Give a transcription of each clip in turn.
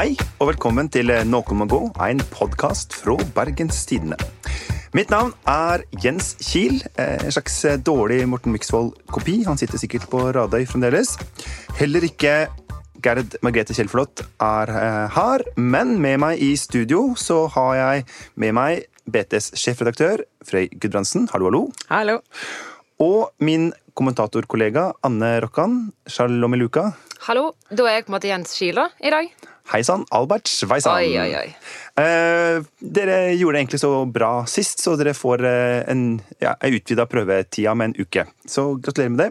Hei og velkommen til Noen må gå, en podkast fra Bergens Tidende. Mitt navn er Jens Kiel, eh, en slags dårlig Morten Myksvold-kopi. Han sitter sikkert på Radøy fremdeles. Heller ikke Gerd Margrethe Kjellflot er eh, her, men med meg i studio så har jeg med meg BTs sjefredaktør Frøy Gudbrandsen. Hallo, hallo. Hallo. Og min kommentatorkollega Anne Rokkan. Shalom Luka. Hallo. Da er jeg på en måte Jens Kiel da, i dag. Hei sann, Albert. Oi, oi, oi. Eh, dere gjorde det egentlig så bra sist, så dere får eh, en, ja, en utvida prøvetida med en uke. Så gratulerer med det.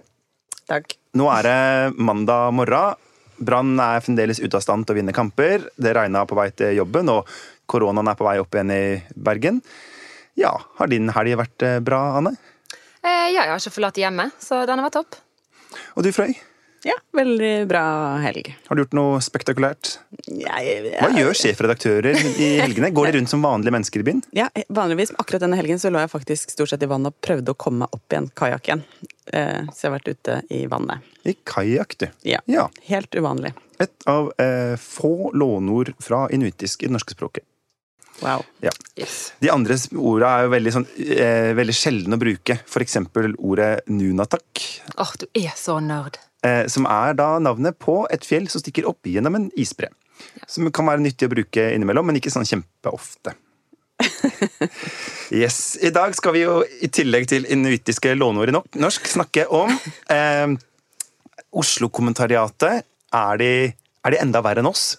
Takk. Nå er det mandag morgen. Brann er fremdeles ute av stand til å vinne kamper. Det regna på vei til jobben, og koronaen er på vei opp igjen i Bergen. Ja, Har din helg vært eh, bra, Anne? Eh, ja, jeg har ikke forlatt hjemmet, så den har vært topp. Og du, Frøy? Ja, veldig bra helg. Har du gjort noe spektakulært? Jeg, jeg, Hva gjør sjefredaktører i helgene? Går de rundt som vanlige mennesker i byen? Ja, vanligvis, Akkurat denne helgen så lå jeg faktisk stort sett i vannet og prøvde å komme meg opp igjen kajakk igjen. så jeg har vært ute i vannet. I kajakk, du. Ja, Ja. Helt uvanlig. Et av eh, få låneord fra inuittisk i det norske språket. Wow. Ja. Yes. De andre orda er jo veldig, sånn, eh, veldig sjeldne å bruke. For eksempel ordet nunatak. Åh, du er så nerd. Eh, som er da navnet på et fjell som stikker opp gjennom en isbre. Som kan være nyttig å bruke innimellom, men ikke sånn kjempeofte. Yes. I dag skal vi jo i tillegg til inuittiske låneord i norsk snakke om eh, Oslo-kommentariatet. Er, er de enda verre enn oss?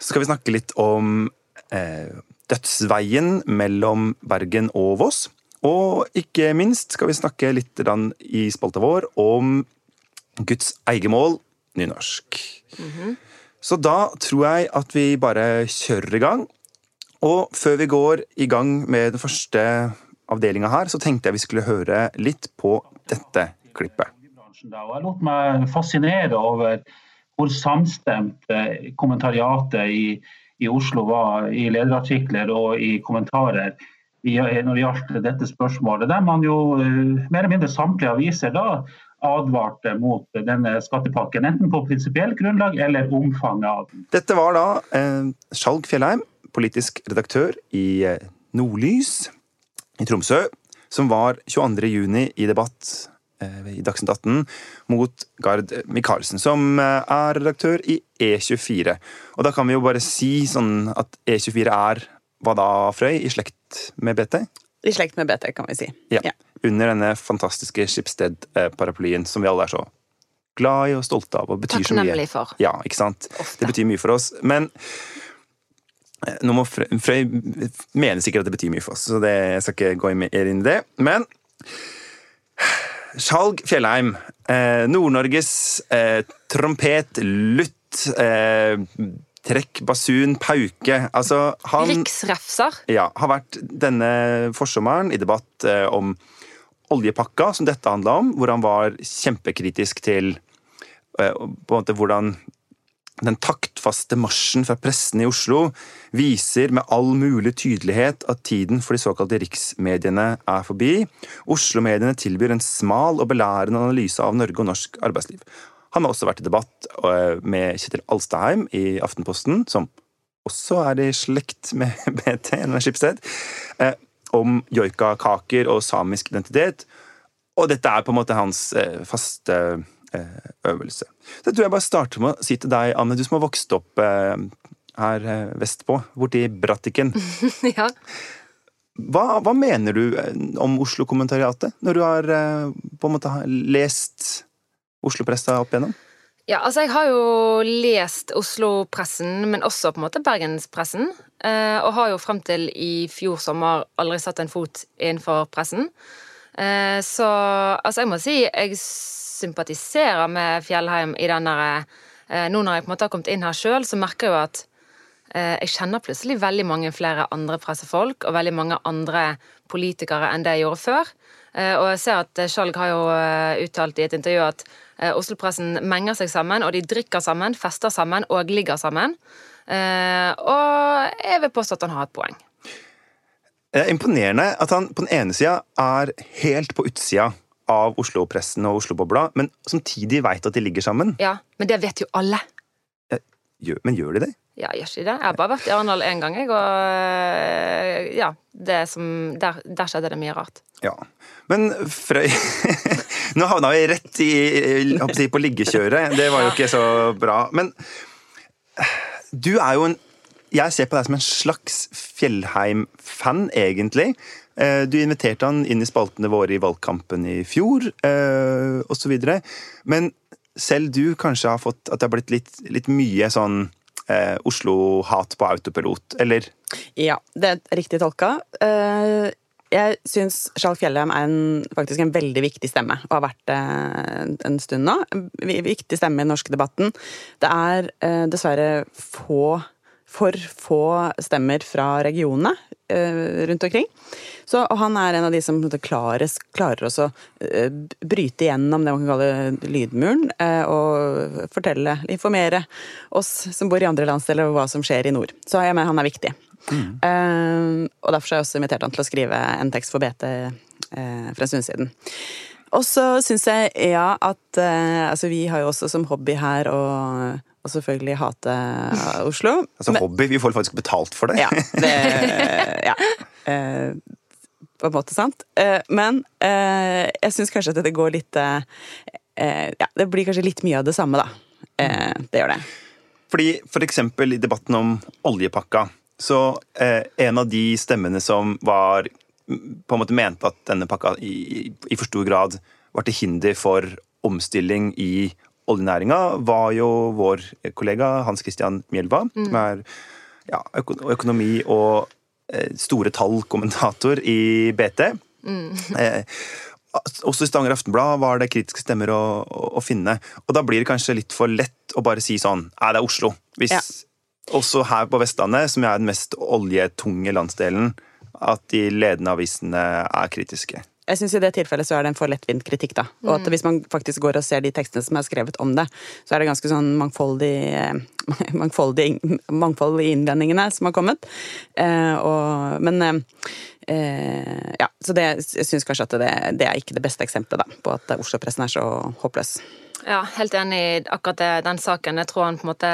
Så skal vi snakke litt om eh, dødsveien mellom Bergen og Voss. Og ikke minst skal vi snakke litt i spalta vår om Guds eigemål, nynorsk. Så da tror jeg at vi bare kjører i gang. Og før vi går i gang med den første avdelinga her, så tenkte jeg vi skulle høre litt på dette klippet. Jeg lot meg fascinere over hvor samstemt eh, kommentariatet i, i Oslo var i lederartikler og i kommentarer i, når det gjaldt dette spørsmålet. Der man jo eh, mer eller mindre samtlige aviser da advarte mot denne skattepakken, enten på prinsipielt grunnlag eller omfanget av den. Dette var da eh, Skjalg Fjellheim, politisk redaktør i eh, Nordlys i Tromsø, som var 22. juni i debatt eh, i Dagsnytt 18 mot Gard Micaelsen, som eh, er redaktør i E24. Og da kan vi jo bare si sånn at E24 er hva da, Frøy, i slekt med BT? I slekt med BT, kan vi si. Ja. Under denne fantastiske Schibsted-paraplyen som vi alle er så glad i og stolte av og betyr så mye. Takknemlig for. Ja, ikke sant? Ofte. Det betyr mye for oss. Men eh, nå må Frøy, Frøy mener sikkert at det betyr mye for oss, så det, jeg skal ikke gå inn i det. Men Skjalg Fjellheim, eh, Nord-Norges eh, trompet, lutt, eh, trekk, basun, pauke Altså, han Riksrefser. ja, har vært denne forsommeren i debatt eh, om oljepakka, som dette handla om, hvor han var kjempekritisk til eh, på en måte hvordan den taktfaste marsjen fra pressen i Oslo viser med all mulig tydelighet at tiden for de såkalte riksmediene er forbi. Oslo-mediene tilbyr en smal og belærende analyse av Norge og norsk arbeidsliv. Han har også vært i debatt eh, med Kjetil Alstaheim i Aftenposten, som også er i slekt med BT, eller Skipsted, eh, om joikakaker og samisk identitet. Og dette er på en måte hans eh, faste øvelse. Så jeg tror jeg bare starter med å si til deg, Anne, du som har vokst opp her vestpå, borti Brattiken. ja. Hva, hva mener du om Oslo-kommentariatet, når du har på en måte lest Oslo-pressa opp igjennom? Ja, altså jeg har jo lest Oslo-pressen, men også på en måte Bergenspressen. Eh, og har jo frem til i fjor sommer aldri satt en fot innenfor pressen. Eh, så altså jeg må si jeg sympatiserer med Fjellheim i den derre eh, Nå når jeg på en måte har kommet inn her sjøl, så merker jeg jo at jeg kjenner plutselig veldig mange flere andre pressefolk og veldig mange andre politikere enn det jeg gjorde før. Og jeg ser at Skjalg har jo uttalt i et intervju at Oslo-pressen menger seg sammen, og de drikker sammen, fester sammen og ligger sammen. Eh, og jeg vil påstå at han har et poeng. Det er imponerende at han på den ene sida er helt på utsida av Oslo-pressen og Oslo-bobla, men samtidig veit at de ligger sammen. Ja, Men det vet jo alle. Men gjør de det? Ja, gjør ikke det? Jeg har bare vært i Arendal én gang, jeg, og ja, det som, der, der skjedde det mye rart. Ja. Men Frøy Nå havna vi rett i, si, på liggekjøret. Det var jo ikke så bra. Men du er jo en Jeg ser på deg som en slags Fjellheim-fan, egentlig. Eh, Du inviterte han inn i spaltene våre i valgkampen i fjor, eh, osv. Men selv du kanskje har fått at det har blitt litt, litt mye sånn eh, Oslo-hat på autopilot, eller? Ja, det er riktig tolka. Eh, Jeg syns Skjalg Fjellheim er en, faktisk en veldig viktig stemme, og har vært det en stund nå. En viktig stemme i den norske debatten. Det er eh, dessverre få for få stemmer fra regionene eh, rundt omkring. Så, og han er en av de som klares, klarer også eh, bryte igjennom det man kan kalle lydmuren, eh, og fortelle, informere oss som bor i andre landsdeler, om hva som skjer i nord. Så jeg mener han er viktig. Eh, og derfor har jeg også invitert han til å skrive en tekst for BT uh, for en stund siden. Og så syns jeg ja at uh, Altså, vi har jo også som hobby her å og selvfølgelig hate Oslo. Altså Men- hobby, vi får faktisk betalt for det. ja, det Ja. Eh, på en måte sant. Eh, men eh, jeg syns kanskje at det går litt eh, eh, Ja, det blir kanskje litt mye av det samme, da. Eh, det gjør det. Fordi for eksempel i debatten om oljepakka, så eh, en av de stemmene som var på en måte mente at denne pakka i, i for stor grad var til hinder for omstilling i oljenæringa, var jo vår kollega Hans Christian Mjelva, som er ja, øko økonomi- og eh, store tall-kommentator i BT. Eh, også i Stavanger Aftenblad var det kritiske stemmer å, å, å finne. Og da blir det kanskje litt for lett å bare si sånn Nei, det er Oslo. Hvis Ja. Også her på Vestlandet, som er den mest oljetunge landsdelen, at de ledende avisene er kritiske. Jeg synes I det tilfellet så er det en for lettvint kritikk. da. Og at Hvis man faktisk går og ser de tekstene som er skrevet om det, så er det ganske sånn mangfoldig, eh, mangfoldig, mangfold i innvendingene som har kommet. Eh, og, men eh, eh, ja, så det, jeg syns kanskje at det, det er ikke det beste eksempelet da, på at Oslo-pressen er så håpløs. Ja, helt enig i akkurat det, den saken. Jeg tror han på en måte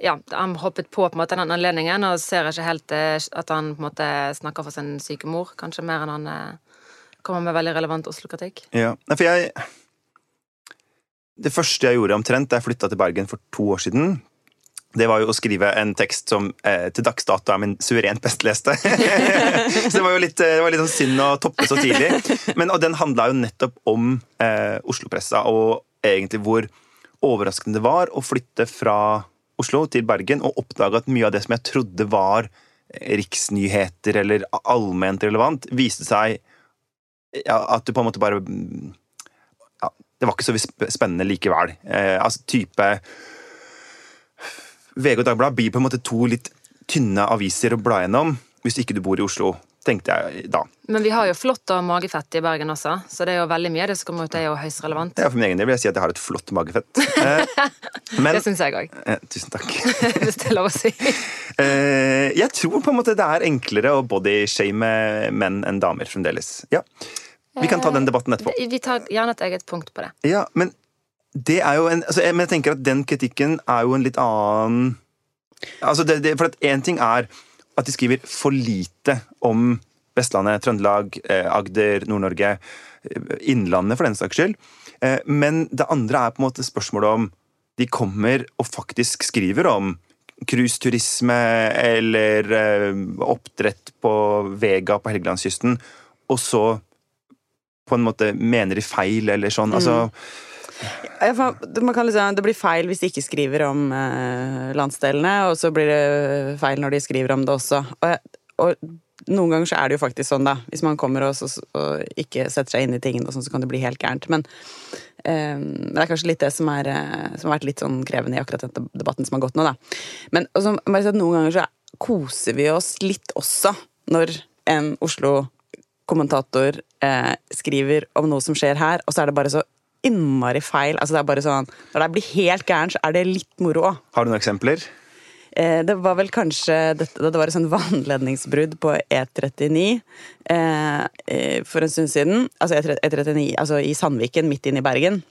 Ja, han hoppet på på en måte den anledningen og ser ikke helt eh, at han på en måte snakker for sin syke mor, kanskje mer enn han eh, kommer med veldig relevant Oslo-kritikk. Ja, for jeg Det første jeg gjorde omtrent da jeg flytta til Bergen for to år siden, det var jo å skrive en tekst som eh, til dags dato er min suverent best leste. så det var jo litt, det var litt sånn synd å toppe så tidlig. Men, og den handla jo nettopp om eh, Oslo-pressa, og egentlig hvor overraskende det var å flytte fra Oslo til Bergen og oppdage at mye av det som jeg trodde var riksnyheter eller allment relevant, viste seg ja, at du på en måte bare ja, Det var ikke så spennende likevel. Eh, altså type VG og Dagbladet blir på en måte to litt tynne aviser å bla gjennom hvis ikke du bor i Oslo, tenkte jeg da. Men vi har jo flott og magefett i Bergen også, så det er jo veldig mye av det som kommer ut, det er jo høyst relevant. Ja, for min egen del vil jeg si at jeg har et flott magefett. Eh, men, Det syns jeg òg, eh, tusen takk. hvis det er lov å si. Eh, jeg tror på en måte det er enklere å bodyshame menn enn damer fremdeles. Ja. Vi kan ta den debatten etterpå. Vi tar gjerne et eget punkt på det. Ja, men det er jo en altså, Men jeg tenker at den kritikken er jo en litt annen Altså, det, det, For at én ting er at de skriver for lite om Vestlandet, Trøndelag, eh, Agder, Nord-Norge, eh, Innlandet for den saks skyld. Eh, men det andre er på en måte spørsmålet om de kommer og faktisk skriver om cruiseturisme eller oppdrett på Vega på Helgelandskysten, og så på en måte mener de feil, eller sånn. Altså, Liksom, det blir feil hvis de ikke skriver om eh, landsdelene, og så blir det feil når de skriver om det også. Og, og noen ganger så er det jo faktisk sånn, da. Hvis man kommer og, så, og ikke setter seg inn i tingene, sånn, så kan det bli helt gærent. Men, eh, det er kanskje litt det som, er, eh, som har vært litt sånn krevende i akkurat den debatten som har gått nå, da. Men også, bare at noen ganger så koser vi oss litt også når en Oslo-kommentator eh, skriver om noe som skjer her, og så er det bare så innmari feil. Altså det er bare sånn, Når det blir helt gærent, så er det litt moro òg. har du noen eksempler? Eh, det var vel kanskje dette, det var et sånn vannledningsbrudd på E39 eh, eh, for en stund siden. Altså E39 altså i Sandviken, midt inne i Bergen.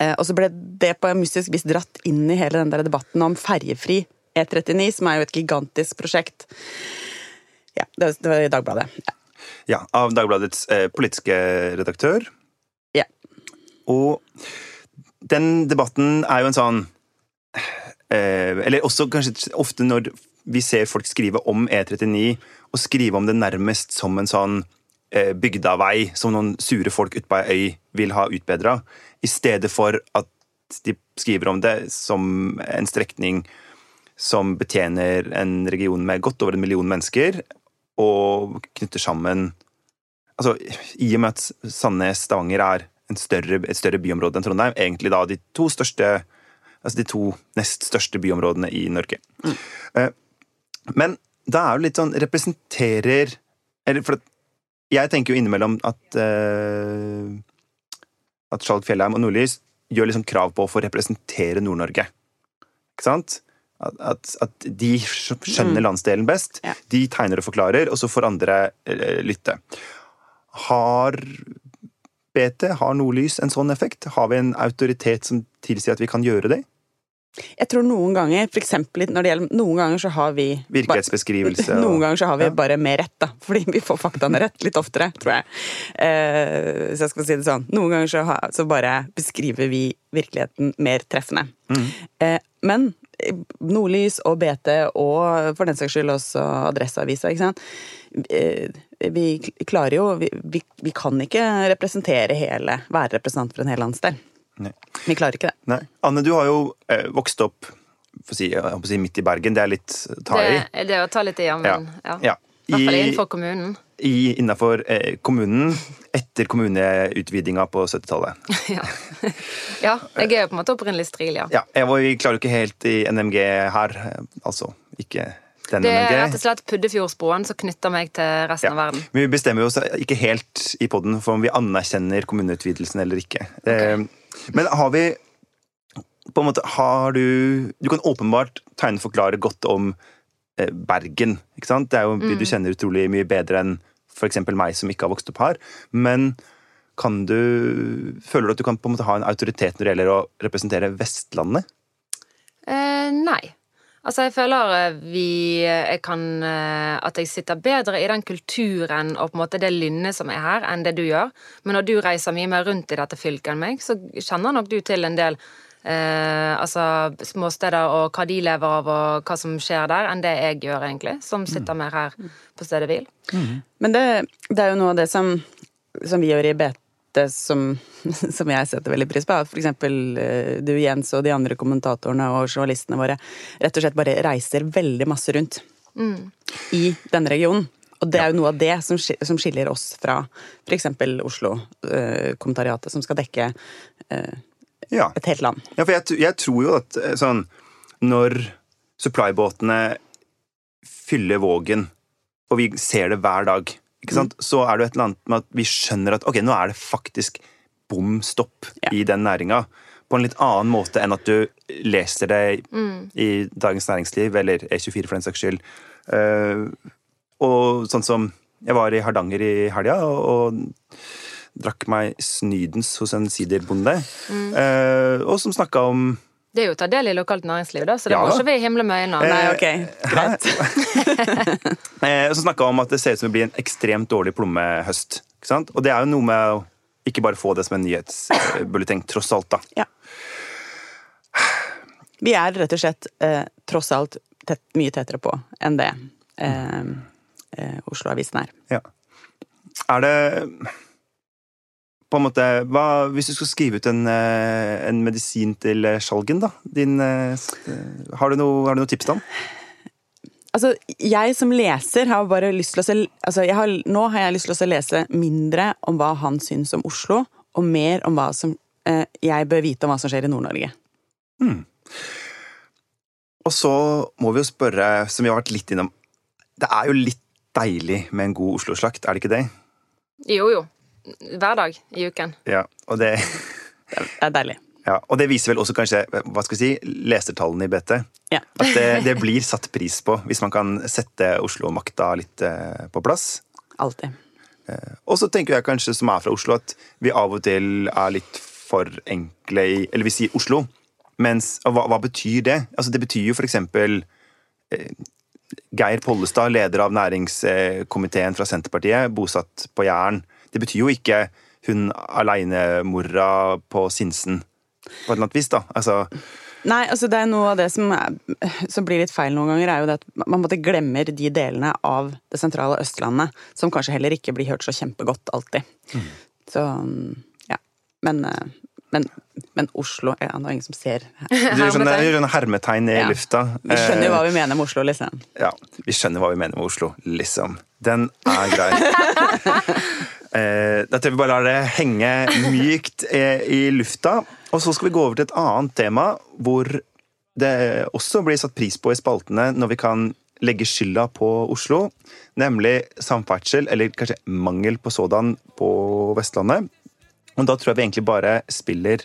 Eh, og så ble det på en mystisk vis dratt inn i hele den der debatten om ferjefri E39, som er jo et gigantisk prosjekt. Ja, det var, det var i Dagbladet. Ja. Ja, Av Dagbladets eh, politiske redaktør. Og den debatten er jo en sånn eh, Eller også kanskje ofte når vi ser folk skrive om E39, og skrive om det nærmest som en sånn eh, bygdavei som noen sure folk ute på ei øy vil ha utbedra, i stedet for at de skriver om det som en strekning som betjener en region med godt over en million mennesker, og knytter sammen altså, I og med at Sandnes-Stavanger er større, et større byområde enn Trondheim, egentlig da de to største altså de to nest største byområdene i Norge. Mm. Men da er det litt sånn Representerer eller for Jeg tenker jo innimellom at uh, at Skjalg Fjellheim og Nordlys gjør liksom krav på å få representere Nord-Norge. Ikke sant? At, at, at, de skjønner mm. landsdelen best. Ja. De tegner og forklarer, og så får andre uh, lytte. Har BT, har Nordlys en sånn effekt? Har vi en autoritet som tilsier at vi kan gjøre det? Jeg tror noen ganger, for eksempel når det gjelder Noen ganger så har vi Virkelighetsbeskrivelse Bare, Noen ganger så har vi ja. bare mer rett, da. Fordi vi får faktaene rett litt oftere, tror jeg. Eh, så jeg skal si det sånn. Noen ganger så, har, så bare beskriver vi virkeligheten mer treffende. Mm. Eh, men Nordlys og BT, og for den saks skyld også Adresseavisa, ikke sant. Eh, vi klarer jo vi, vi, vi kan ikke representere hele, være representant for en hel landsdel. Nei. Vi klarer ikke det. Nei. Anne, du har jo eh, vokst opp for å si, jeg si, midt i Bergen. Det er litt ta i. Det, det er å ta litt i, ja. Men, ja. ja. I hvert fall innenfor kommunen. I, innenfor eh, kommunen etter kommuneutvidinga på 70-tallet. ja. ja. Jeg er jo på en måte opprinnelig stril, ja. ja. Jeg var, vi klarer jo ikke helt i NMG her. Altså ikke den det er rett og slett Puddefjordsbroen som knytter meg til resten ja. av verden. Men vi bestemmer oss ikke helt i poden for om vi anerkjenner kommuneutvidelsen eller ikke. Okay. Men har vi på en måte, har du Du kan åpenbart tegneforklare godt om eh, Bergen. ikke sant? Det er jo en by du mm. kjenner utrolig mye bedre enn f.eks. meg som ikke har vokst opp her. Men kan du, føler du at du kan på en måte ha en autoritet når det gjelder å representere Vestlandet? Eh, nei. Altså, jeg føler eh, vi jeg kan eh, At jeg sitter bedre i den kulturen og på en måte det lynnet som er her, enn det du gjør. Men når du reiser mye mer rundt i dette fylket enn meg, så kjenner nok du til en del eh, altså småsteder og hva de lever av og hva som skjer der, enn det jeg gjør, egentlig. Som sitter mer her på stedet hvil. Mm. Men det, det, er jo noe av det som, som vi gjør i BT dette som, som, jeg setter veldig pris på. At f.eks. Eh, du, Jens, og de andre kommentatorene og journalistene våre rett og slett bare reiser veldig masse rundt mm. i denne regionen. Og det er jo noe av det som, skiller oss fra f.eks. Oslo-kommentariatet, som skal dekke eh, ja. et helt land. Ja, for jeg, jeg tror jo at eh, sånn Når supply-båtene fyller Vågen, og vi ser det hver dag. Så er det et eller annet med at vi skjønner at ok, nå er det faktisk bom stopp ja. i den næringa. På en litt annen måte enn at du leser det mm. i Dagens Næringsliv eller E24 for den saks skyld. Uh, og sånn som Jeg var i Hardanger i helga og, og, drakk meg snydens hos en siderbonde, mm. uh, og som snakka om det er jo å ta del i lokalt næringsliv, da, så det ja, må ikke vi himle med øynene. Nei, ok, greit. Eh, så snakka om at det ser ut som det blir en ekstremt dårlig plommehøst. Ikke sant? Og det er jo noe med å ikke bare få det som en nyhetsbulleteng, tross alt, da. Ja. Vi er rett og slett eh, tross alt tett, mye tettere på enn det eh, eh, Oslo-avisen er. Ja. Er det på en måte, hva, Hvis du skal skrive ut en, eh, en medisin til eh, skjalgen, da? Din, eh, har, du noe, har, du noe, tips til ham? Altså, jeg som leser har bare lyst til å se altså, har, Nå har jeg lyst til å lese mindre om hva han syns om Oslo, og mer om hva som eh, jeg bør vite om hva som skjer i Nord-Norge. Hmm. Og så må vi jo spørre, som vi har vært litt innom Det er jo litt deilig med en god Oslo-slakt, er det ikke det? Jo, jo hver dag i uken. Ja, og det Det er deilig. Ja, og det viser vel også kanskje hva skal vi si, lesertallene i BT. Ja. At det, det, blir satt pris på hvis man kan sette Oslo-makta litt eh, på plass. Alltid. Eh, og så tenker jeg kanskje, som er fra Oslo, at vi av og til er litt for enkle i Eller vi sier Oslo. Mens, hva, hva betyr det? Altså, det betyr jo for eksempel eh, Geir Pollestad, leder av næringskomiteen fra Senterpartiet, bosatt på Jæren. Det betyr jo ikke hun alenemora på Sinsen, på et eller annet vis, da. Altså, Nei, altså det er noe av det som, er, som blir litt feil noen ganger, er jo det at man måtte glemmer de delene av det sentrale Østlandet som kanskje heller ikke blir hørt så kjempegodt alltid. Mm. Så ja. Men, eh, men, men Oslo ja, Det er ingen som ser du gjør sånne, gjør sånne hermetegn i Ja. lufta. Vi skjønner jo hva Eh, vi mener med Oslo, liksom. Ja, vi skjønner hva vi mener med Oslo, liksom. Den er grei. Eh, da tror jeg vi bare lar det henge mykt eh, i lufta. Og så skal vi gå over til et annet tema hvor det også blir satt pris på i spaltene når vi kan legge skylda på Oslo, nemlig samferdsel, eller kanskje mangel på sådan, på Vestlandet. Og da tror jeg vi egentlig bare spiller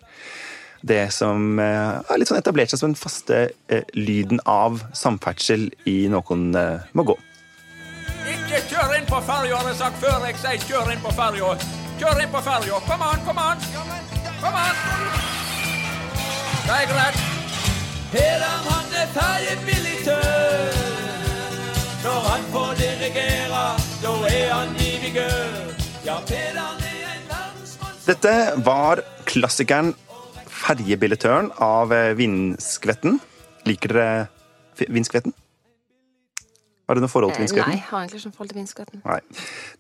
det som eh, har litt sånn etablert seg som den faste eh, lyden av samferdsel i Noen eh, må gå. Ikke kjør inn på ferja, har jeg sagt før jeg sier kjør inn på ferja. Kjør inn på ferja. Kom an, kom an. Kom an. Det er greit. Peder han er ferjebilligtør. Når han får dirigere, da er han i vigør. Ja, Peder er Dette var klassikeren 'Ferjebilletøren' av eh, Vindskvetten. Liker dere Vindskvetten? Har du noe forhold til vindskvetten? Nei, Vindskvetten? jeg har egentlig ikke noe forhold til vinskvetten. Nei.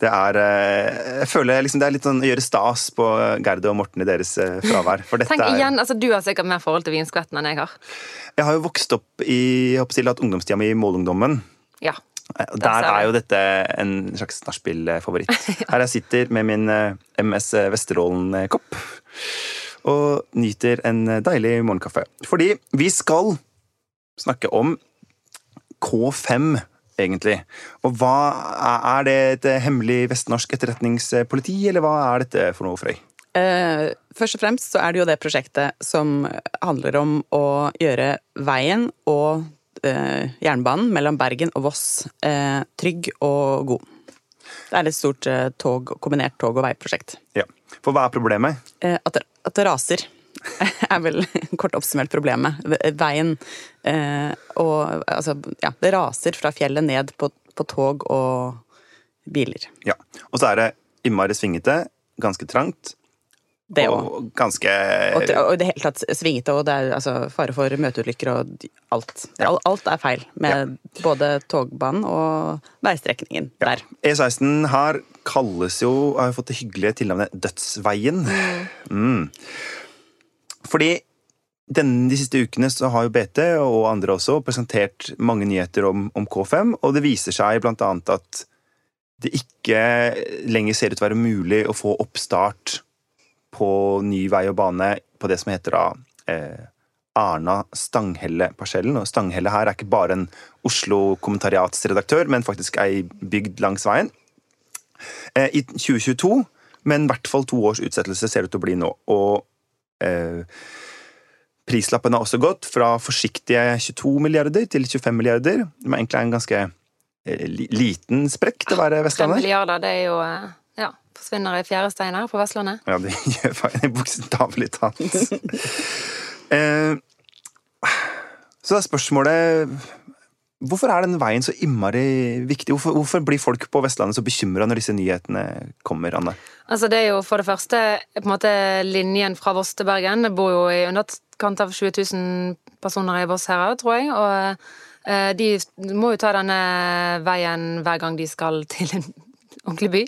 Det er eh, Jeg føler liksom det er litt sånn å gjøre stas på Gerd og Morten i deres eh, fravær. For dette Tenk igjen, altså Du har sikkert mer forhold til vinskvetten enn jeg har. Jeg har jo vokst opp i jeg håper å si, hatt ungdomstida mi i Målungdommen. Ja. Eh, Der er jo dette en slags nachspiel-favoritt. Her jeg sitter med min eh, MS Vesterålen-kopp og nyter en deilig morgenkaffe. Fordi vi skal snakke om K5, egentlig. Og hva Er det et hemmelig vestnorsk etterretningspoliti, eller hva er dette for noe, Frøy? Eh, først og fremst så er det jo det prosjektet som handler om å gjøre veien og eh, jernbanen mellom Bergen og Voss eh, trygg og god. Det er et stort eh, tog, kombinert tog- og veiprosjekt. Ja. For hva er problemet? Eh, at, det, at det raser er vel kort oppsummert problemet. Veien eh, og altså, ja, det raser fra fjellet ned på, på tog og biler. Ja. Og så er det innmari svingete, ganske trangt, Det òg. og ganske Og, det- og det hele tatt svingete, og det er altså fare for møteulykker og alt. Ja. Al- Alt er feil med både togbanen og veistrekningen Ja. der. E16 her kalles jo, har jo fått det hyggelige tilnavnet Dødsveien. Mm. Fordi denne, de siste ukene så har jo BT og andre også presentert mange nyheter om, om K5, og det viser seg blant annet at det ikke lenger ser ut til å være mulig å få oppstart på ny vei og bane på det som heter da eh, Arna-Stanghelle-parsellen. Og Stanghelle her er ikke bare en Oslo-kommentariatsredaktør, men faktisk ei bygd langs veien. Eh, I 2022, men i hvert fall to års utsettelse ser det ut til å bli nå. Og eh, prislappen har også gått fra forsiktige 22 milliarder til 25 milliarder. Det er egentlig en ganske eh, liten sprekk til å være Vestlandet. Vestlandet. milliarder, det er jo eh, forsvinner i fjærestein her på Vestlandet. Ja, det gjør faktisk bokstavelig talt. eh, så da er spørsmålet Hvorfor er den veien så innmari viktig? Hvorfor, hvorfor blir folk på Vestlandet så bekymra når disse nyhetene kommer, Anne? Altså Det er jo for det første på en måte linjen fra Voss til Bergen. Det bor jo i underkant av 20 000 personer i Voss her tror jeg. Og eh, de må jo ta denne veien hver gang de skal til en ordentlig by.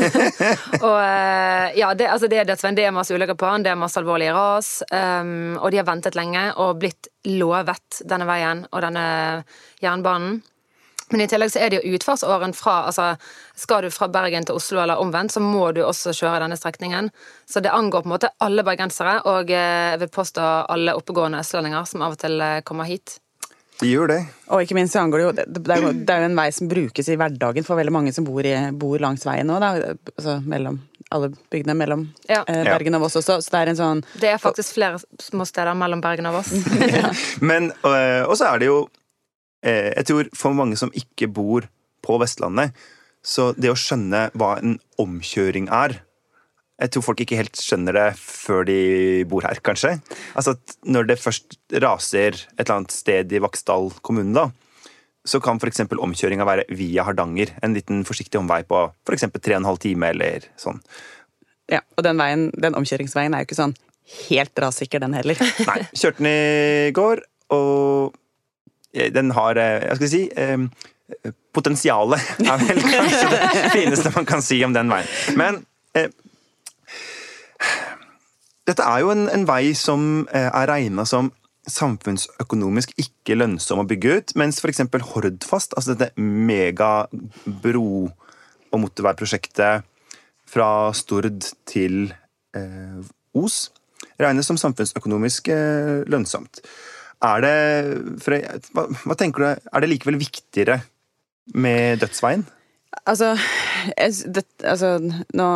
og eh, ja, det, altså det er. Det er masse ulykker på den, det er masse alvorlige ras. Um, og de har ventet lenge og blitt lovet denne veien og denne jernbanen. Men i tillegg så er det jo utfartsåren fra altså Skal du fra Bergen til Oslo eller omvendt, så må du også kjøre denne strekningen. Så det angår på en måte alle bergensere, og eh, jeg vil påstå alle oppegående østlendinger som av og til eh, kommer hit. De gjør det. Og ikke minst så angår det jo det, det, er jo det er jo en vei som brukes i hverdagen for veldig mange som bor, i, bor langs veien nå. Da. Altså mellom alle bygdene mellom Ja. eh, Bergen og Voss også. Så det er en sånn Det er faktisk flere små steder mellom Bergen og Voss. Men, øh, og så er det jo øh, Jeg tror for mange som ikke bor på Vestlandet, så det å skjønne hva en omkjøring er, jeg tror folk ikke helt skjønner det før de bor her, kanskje. Altså at Når det først raser et eller annet sted i Vaksdal kommune, da, så kan f.eks. omkjøringa være via Hardanger. En liten forsiktig omvei på f.eks. 3 12 time eller sånn. Ja, og den, veien, den omkjøringsveien er jo ikke sånn helt rassikker, den heller. Nei. Kjørte den i går, og eh, den har eh, Jeg skal si eh, Potensialet er vel kanskje det fineste man kan si om den veien. Men dette er jo en, en vei som eh, er regna som samfunnsøkonomisk ikke lønnsom å bygge ut, mens f.eks. Hordfast, altså dette megabro- og motorveiprosjektet fra Stord til eh, Os, regnes som samfunnsøkonomisk eh, lønnsomt. Er det, for, hva, hva tenker du, er det likevel viktigere med dødsveien? Altså, jeg, det, altså Nå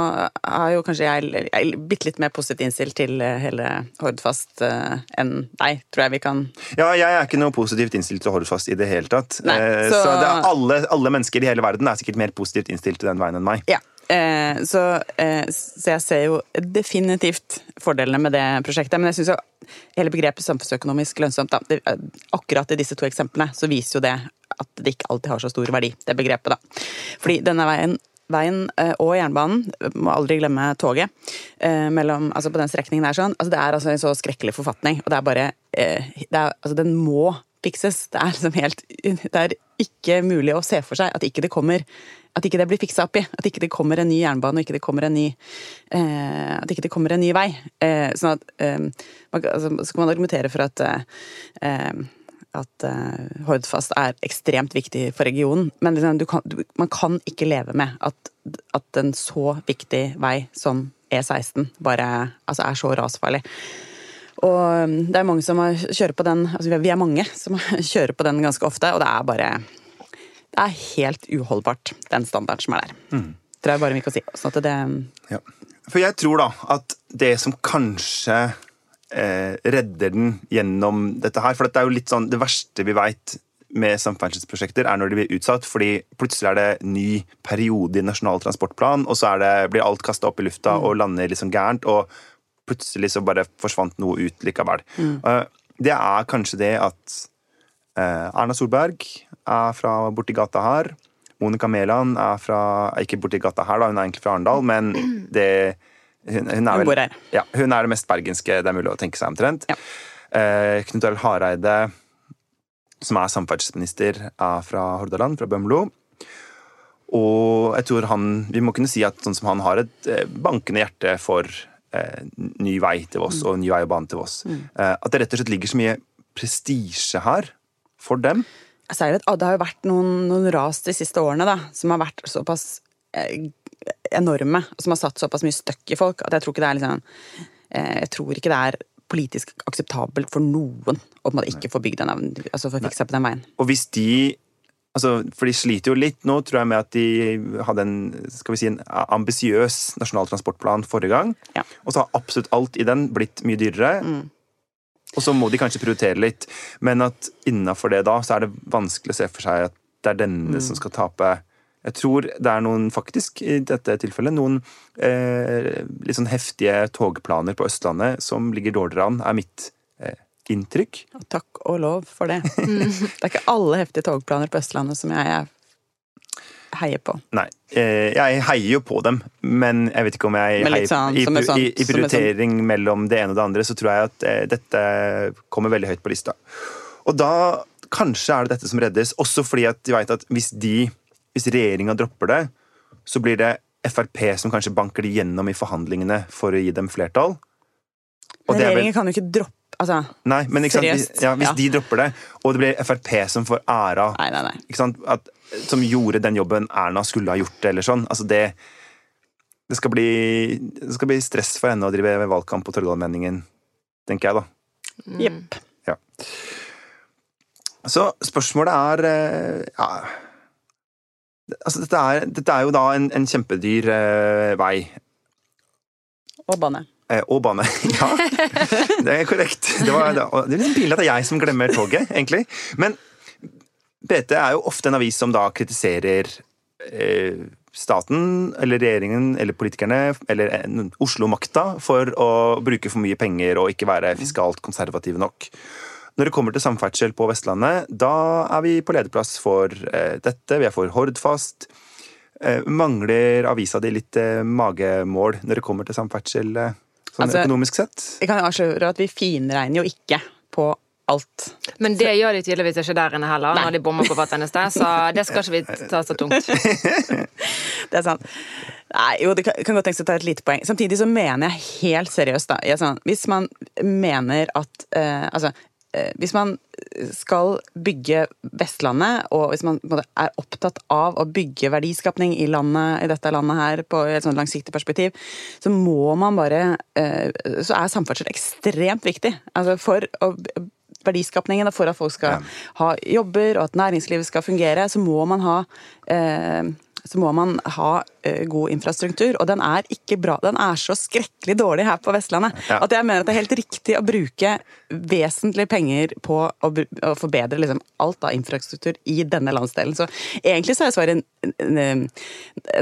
har jo kanskje jeg, jeg bitte litt mer positivt innstilt til eh, hele Hordfast uh, enn deg, tror jeg vi kan Ja, jeg er ikke noe positivt innstilt til Hordfast i det hele tatt. Nei, Eh, så- så det er alle, alle mennesker i hele verden er sikkert mer positivt innstilt til den veien enn meg. Ja. Eh, så, eh, så jeg ser jo definitivt fordelene med det prosjektet. Men jeg syns jo hele begrepet samfunnsøkonomisk lønnsomt da, det, eh, Akkurat i disse to eksemplene så viser jo det at det ikke alltid har så stor verdi, det begrepet, da. Fordi denne veien Veien eh, og jernbanen, må aldri glemme toget, eh, mellom, altså på den strekningen der sånn, altså det er altså en så skrekkelig forfatning, og det er bare eh, det er, altså Den må fikses. Det er liksom helt Det er ikke mulig å se for seg at ikke det kommer at ikke det blir fiksa opp i. At ikke det kommer en ny jernbane, og ikke det kommer en ny eh, At ikke det kommer en ny vei. Eh, sånn at eh, man, altså, Så kan man argumentere for at eh, at uh, Hordfast er ekstremt viktig for regionen, men liksom, du kan, du, man kan ikke leve med at, at en så viktig vei som E16 bare altså er så rasfarlig. Og um, det er mange som kjører på den altså Vi er mange som kjører på den ganske ofte, og det er bare Det er helt uholdbart, den standarden som er der. Det er bare mye å si. Sånn at det Ja. For jeg tror da at det som kanskje redder den gjennom dette her For dette er jo litt sånn det verste vi veit med samferdselsprosjekter, er når de blir utsatt, fordi plutselig er det ny periode i Nasjonal transportplan, og så er det, blir alt kasta opp i lufta og lander liksom gærent, og plutselig så bare forsvant noe ut likevel. Eh, det er kanskje det at eh, Erna Solberg er fra borti gata her. Monica Mæland er fra ikke borti gata her, da, hun er egentlig fra Arendal, men det hun, hun, er Hun vel, bor her. Ja, hun er det mest bergenske det er mulig å tenke seg omtrent. Ja. Eh, Knut Arild Hareide, som er samferdselsminister, er fra Hordaland, fra Bømlo. Og jeg tror han, vi må kunne si at sånn som han har et eh, bankende hjerte for eh, ny vei til Voss og ny vei og bane til Voss. Eh, at det rett og slett ligger så mye prestisje her for dem. Så er det, det har jo vært noen, noen ras de siste årene da, som har vært såpass eh, enorme, og som har satt såpass mye støkk i folk, at jeg tror ikke det er liksom eh, Jeg tror ikke det er politisk akseptabelt for noen å ikke få bygd den, altså få fiksa på den veien. Og hvis de altså, For de sliter jo litt nå, tror jeg, med at de hadde en skal vi si, en ambisiøs nasjonal transportplan forrige gang. Ja. Og så har absolutt alt i den blitt mye dyrere. Og så må de kanskje prioritere litt. Men at innafor det da, så er det vanskelig å se for seg at det er denne som skal tape. Jeg tror det er noen, faktisk, i dette tilfellet, noen eh, litt sånn heftige togplaner på Østlandet som ligger dårligere an, er mitt eh, inntrykk. Og takk og lov for det. Det er ikke alle heftige togplaner på Østlandet som jeg er heier på. Nei, eh, jeg heier jo på dem, men jeg vet ikke om jeg heier sånn, i, som i, i prioritering sånn. prioritering mellom det ene og det andre, så tror jeg at eh, dette kommer veldig høyt på lista. Og da kanskje er det dette som reddes, også fordi at de veit at hvis de, hvis regjeringa dropper det, så blir det Frp som kanskje banker det gjennom i forhandlingene for å gi dem flertall. Og Men det er vel- regjeringen kan jo ikke droppe Altså, Nei, men sant, hvis, ja, hvis Ja. de dropper det, og det blir Frp som får æra nei, nei, nei. At, som gjorde den jobben Erna skulle ha gjort, eller sånn. Altså det, det, skal bli, det skal bli stress for henne å drive valgkamp på Trøndelagsmeningen, tenker jeg, da. Jepp. Så spørsmålet er eh, ja, Altså, dette er, dette er jo da en, en kjempedyr eh, vei. Og bane. Eh, og bane. Ja, det er korrekt. Det, var, det, det er litt pinlig at det er jeg som glemmer toget, egentlig. Men BT er jo ofte en avis som da kritiserer eh, staten eller regjeringen eller politikerne eller eh, Oslo-makta for å bruke for mye penger og ikke være fiskalt konservative nok. Når det kommer til samferdsel på Vestlandet, da er vi på lederplass for eh, dette. Vi er for Hordfast. Eh, mangler avisa di litt eh, magemål når det kommer til samferdsel, eh, sånn Altså- økonomisk sett? Jeg kan avsløre at vi finregner jo ikke på alt. Men det gjør de tydeligvis ikke der inne heller, når de bommer på hvert eneste, så det skal ikke vi ta så tungt. Det er sant. Nei, jo, det kan, kan godt tenkes å ta et lite poeng. Samtidig så mener jeg helt seriøst, da. Jeg, sånn, hvis man mener at eh, Altså, hvis man skal bygge Vestlandet, og hvis man er opptatt av å bygge verdiskapning i, landet, i dette landet her på et sånt langsiktig perspektiv, så må man bare eh, Så er samferdsel ekstremt viktig. Altså for å verdiskapningen for at folk skal ha jobber og at næringslivet skal fungere, så må man ha eh, så må man ha eh, god infrastruktur, og den er ikke bra. Den er så skrekkelig dårlig her på Vestlandet Ja. at jeg mener at det er helt riktig å bruke vesentlige penger på å, å forbedre liksom, alt av infrastruktur i denne landsdelen. Så egentlig så er svaret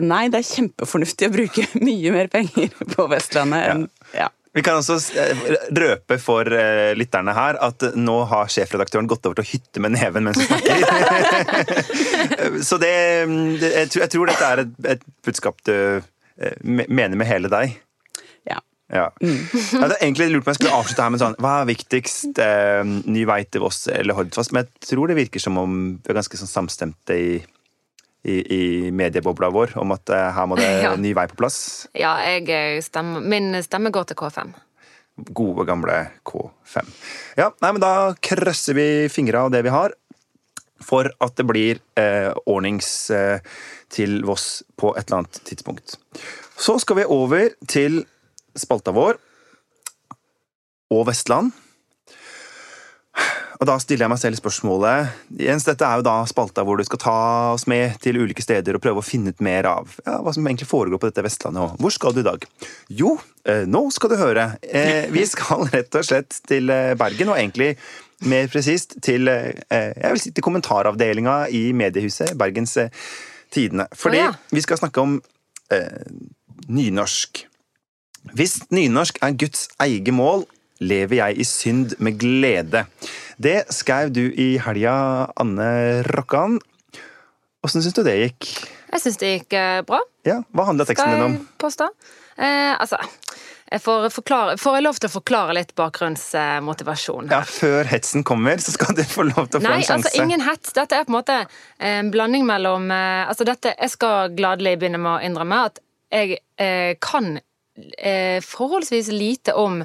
nei, det er kjempefornuftig å bruke mye mer penger på Vestlandet enn ja. Vi kan også eh, røpe for eh, lytterne her at nå har sjefredaktøren gått over til å hytte med neven mens hun snakker. Så det, det jeg, tror, jeg tror dette er et, et budskap du eh, mener med hele deg. ja. Ja. Jeg hadde egentlig lurt på om jeg skulle avslutte her med sånn Hva er viktigst? Eh, ny vei til Voss eller Hordfast? Men jeg tror det virker som om vi er ganske sånn samstemte i, i, i mediebobla vår om at eh, her må det Ja. ny vei på plass. Ja, jeg eh, stemmer, min stemme går til K5. Gode, gamle K5. Ja, nei, men da krøsser vi fingra av det vi har, for at det blir eh, ordnings eh, til Voss på et eller annet tidspunkt. Så skal vi over til spalta vår og Vestland. Og da stiller jeg meg selv spørsmålet Jens, dette er jo da spalta hvor du skal ta oss med til ulike steder og prøve å finne ut mer av ja, hva som egentlig foregår på dette Vestlandet. Og hvor skal du i dag? Jo, eh, nå skal du høre. Eh, vi skal rett og slett til eh, Bergen, og egentlig mer presist til eh, jeg vil si til kommentaravdelinga i mediehuset Bergens Tidende. Fordi oh, ja. vi skal snakke om eh, nynorsk. Hvis nynorsk er Guds eget mål, lever jeg i synd med glede. Det skrev du i helga, Anne Rokkan. Åssen syns du det gikk? Jeg syns det gikk eh, bra. Ja, Hva handla teksten din om? jeg påstå? Eh, altså, jeg får, forklare, får jeg lov til å forklare litt bakgrunnsmotivasjon? Ja, Før hetsen kommer, så skal du få lov til å få Nei, en sjanse. Nei, altså ingen hets. Dette er på en måte en blanding mellom eh, Altså dette, Jeg skal gladelig begynne med å innrømme at jeg eh, kan eh, forholdsvis lite om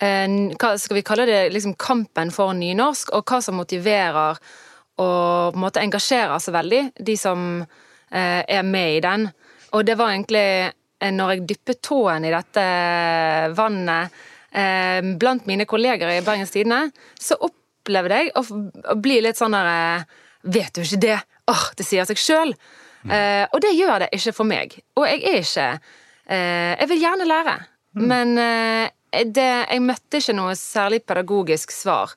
hva skal vi kalle det, liksom kampen for nynorsk, og hva som motiverer og på en måte engasjerer seg veldig, de som eh, er med i den. Og det var egentlig eh, når jeg dyppet tåen i dette vannet eh, blant mine kolleger i Bergens Tidende, så opplevde jeg å, å bli litt sånn der eh, Vet du ikke det? Åh, det sier seg sjøl. Eh, og det gjør det ikke for meg. Og jeg er ikke eh, Jeg vil gjerne lære, men eh, det, jeg møtte ikke noe særlig pedagogisk svar.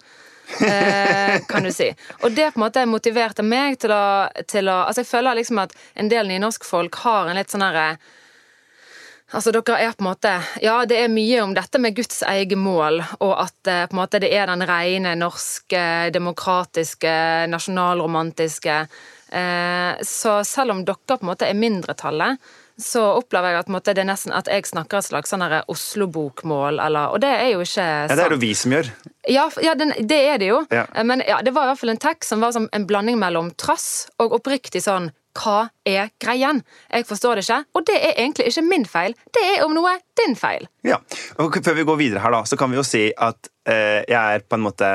eh, kan du si. Og det på en måte motiverte meg til å, til å Altså, jeg føler liksom at en del nynorskfolk har en litt sånn herre Altså, dere er på en måte Ja, det er mye om dette med Guds eget mål, og at eh, på en måte det er den rene norske, demokratiske, nasjonalromantiske eh, Så selv om dere på en måte er mindretallet, så opplever jeg at, måte, det er nesten at jeg snakker et slags sånn Oslo-bokmål, eller Og det er jo ikke sant. Ja, det er det jo vi som gjør. ja, ja den, det er det jo. Ja. Eh, Men ja, det var i hvert fall en tekst som var som en blanding mellom trass og oppriktig sånn Hva er greien? Jeg forstår det ikke, og det er egentlig ikke min feil. Det er om noe din feil. Ja, og Før vi går videre her, da, så kan vi jo si at eh, jeg er på en måte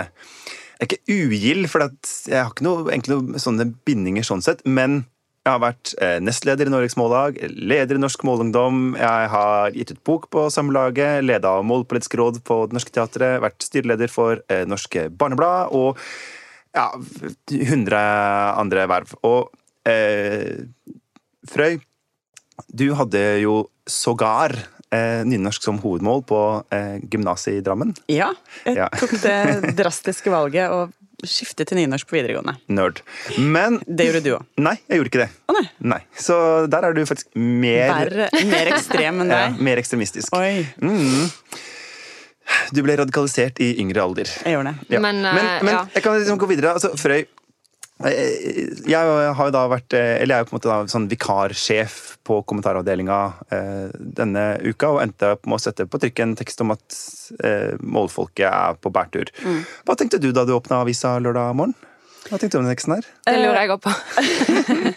Jeg er ikke ugild, for jeg har ikke noe, egentlig noe sånne bindinger sånn sett. Men jeg har vært eh, nestleder i Norges Mållag, leder i Norsk Målungdom. Jeg har gitt ut bok på Samlaget, leda Målpolitisk råd på Det Norske Teatret, vært styreleder for eh, Norske Barneblad og ja, 100 andre verv. Og eh, Frøy, du hadde jo sågar eh, nynorsk som hovedmål på eh, gymnaset i Drammen. Ja, jeg tok det drastiske valget å skifte til nynorsk på videregående. Nerd. Men Det gjorde du òg. nei, jeg gjorde ikke det. Å nei. Nei. Så der er du faktisk mer, Verre, mer ekstrem enn deg. ja, mer ekstremistisk. Oi, Du ble radikalisert i yngre alder. jeg gjorde det. Ja. Men, men, eh, men ja. jeg kan liksom gå videre. Altså, Frøy jeg har jo da vært eh, Eller jeg er jo på en måte da sånn vikarsjef på kommentaravdelinga eh, denne uka, og endte opp med å sette på trykk en tekst om at eh, målfolket er på bærtur. Mm. Hva tenkte du da du åpna avisa lørdag morgen? Hva tenkte du om den teksten her? Det lurer jeg òg på.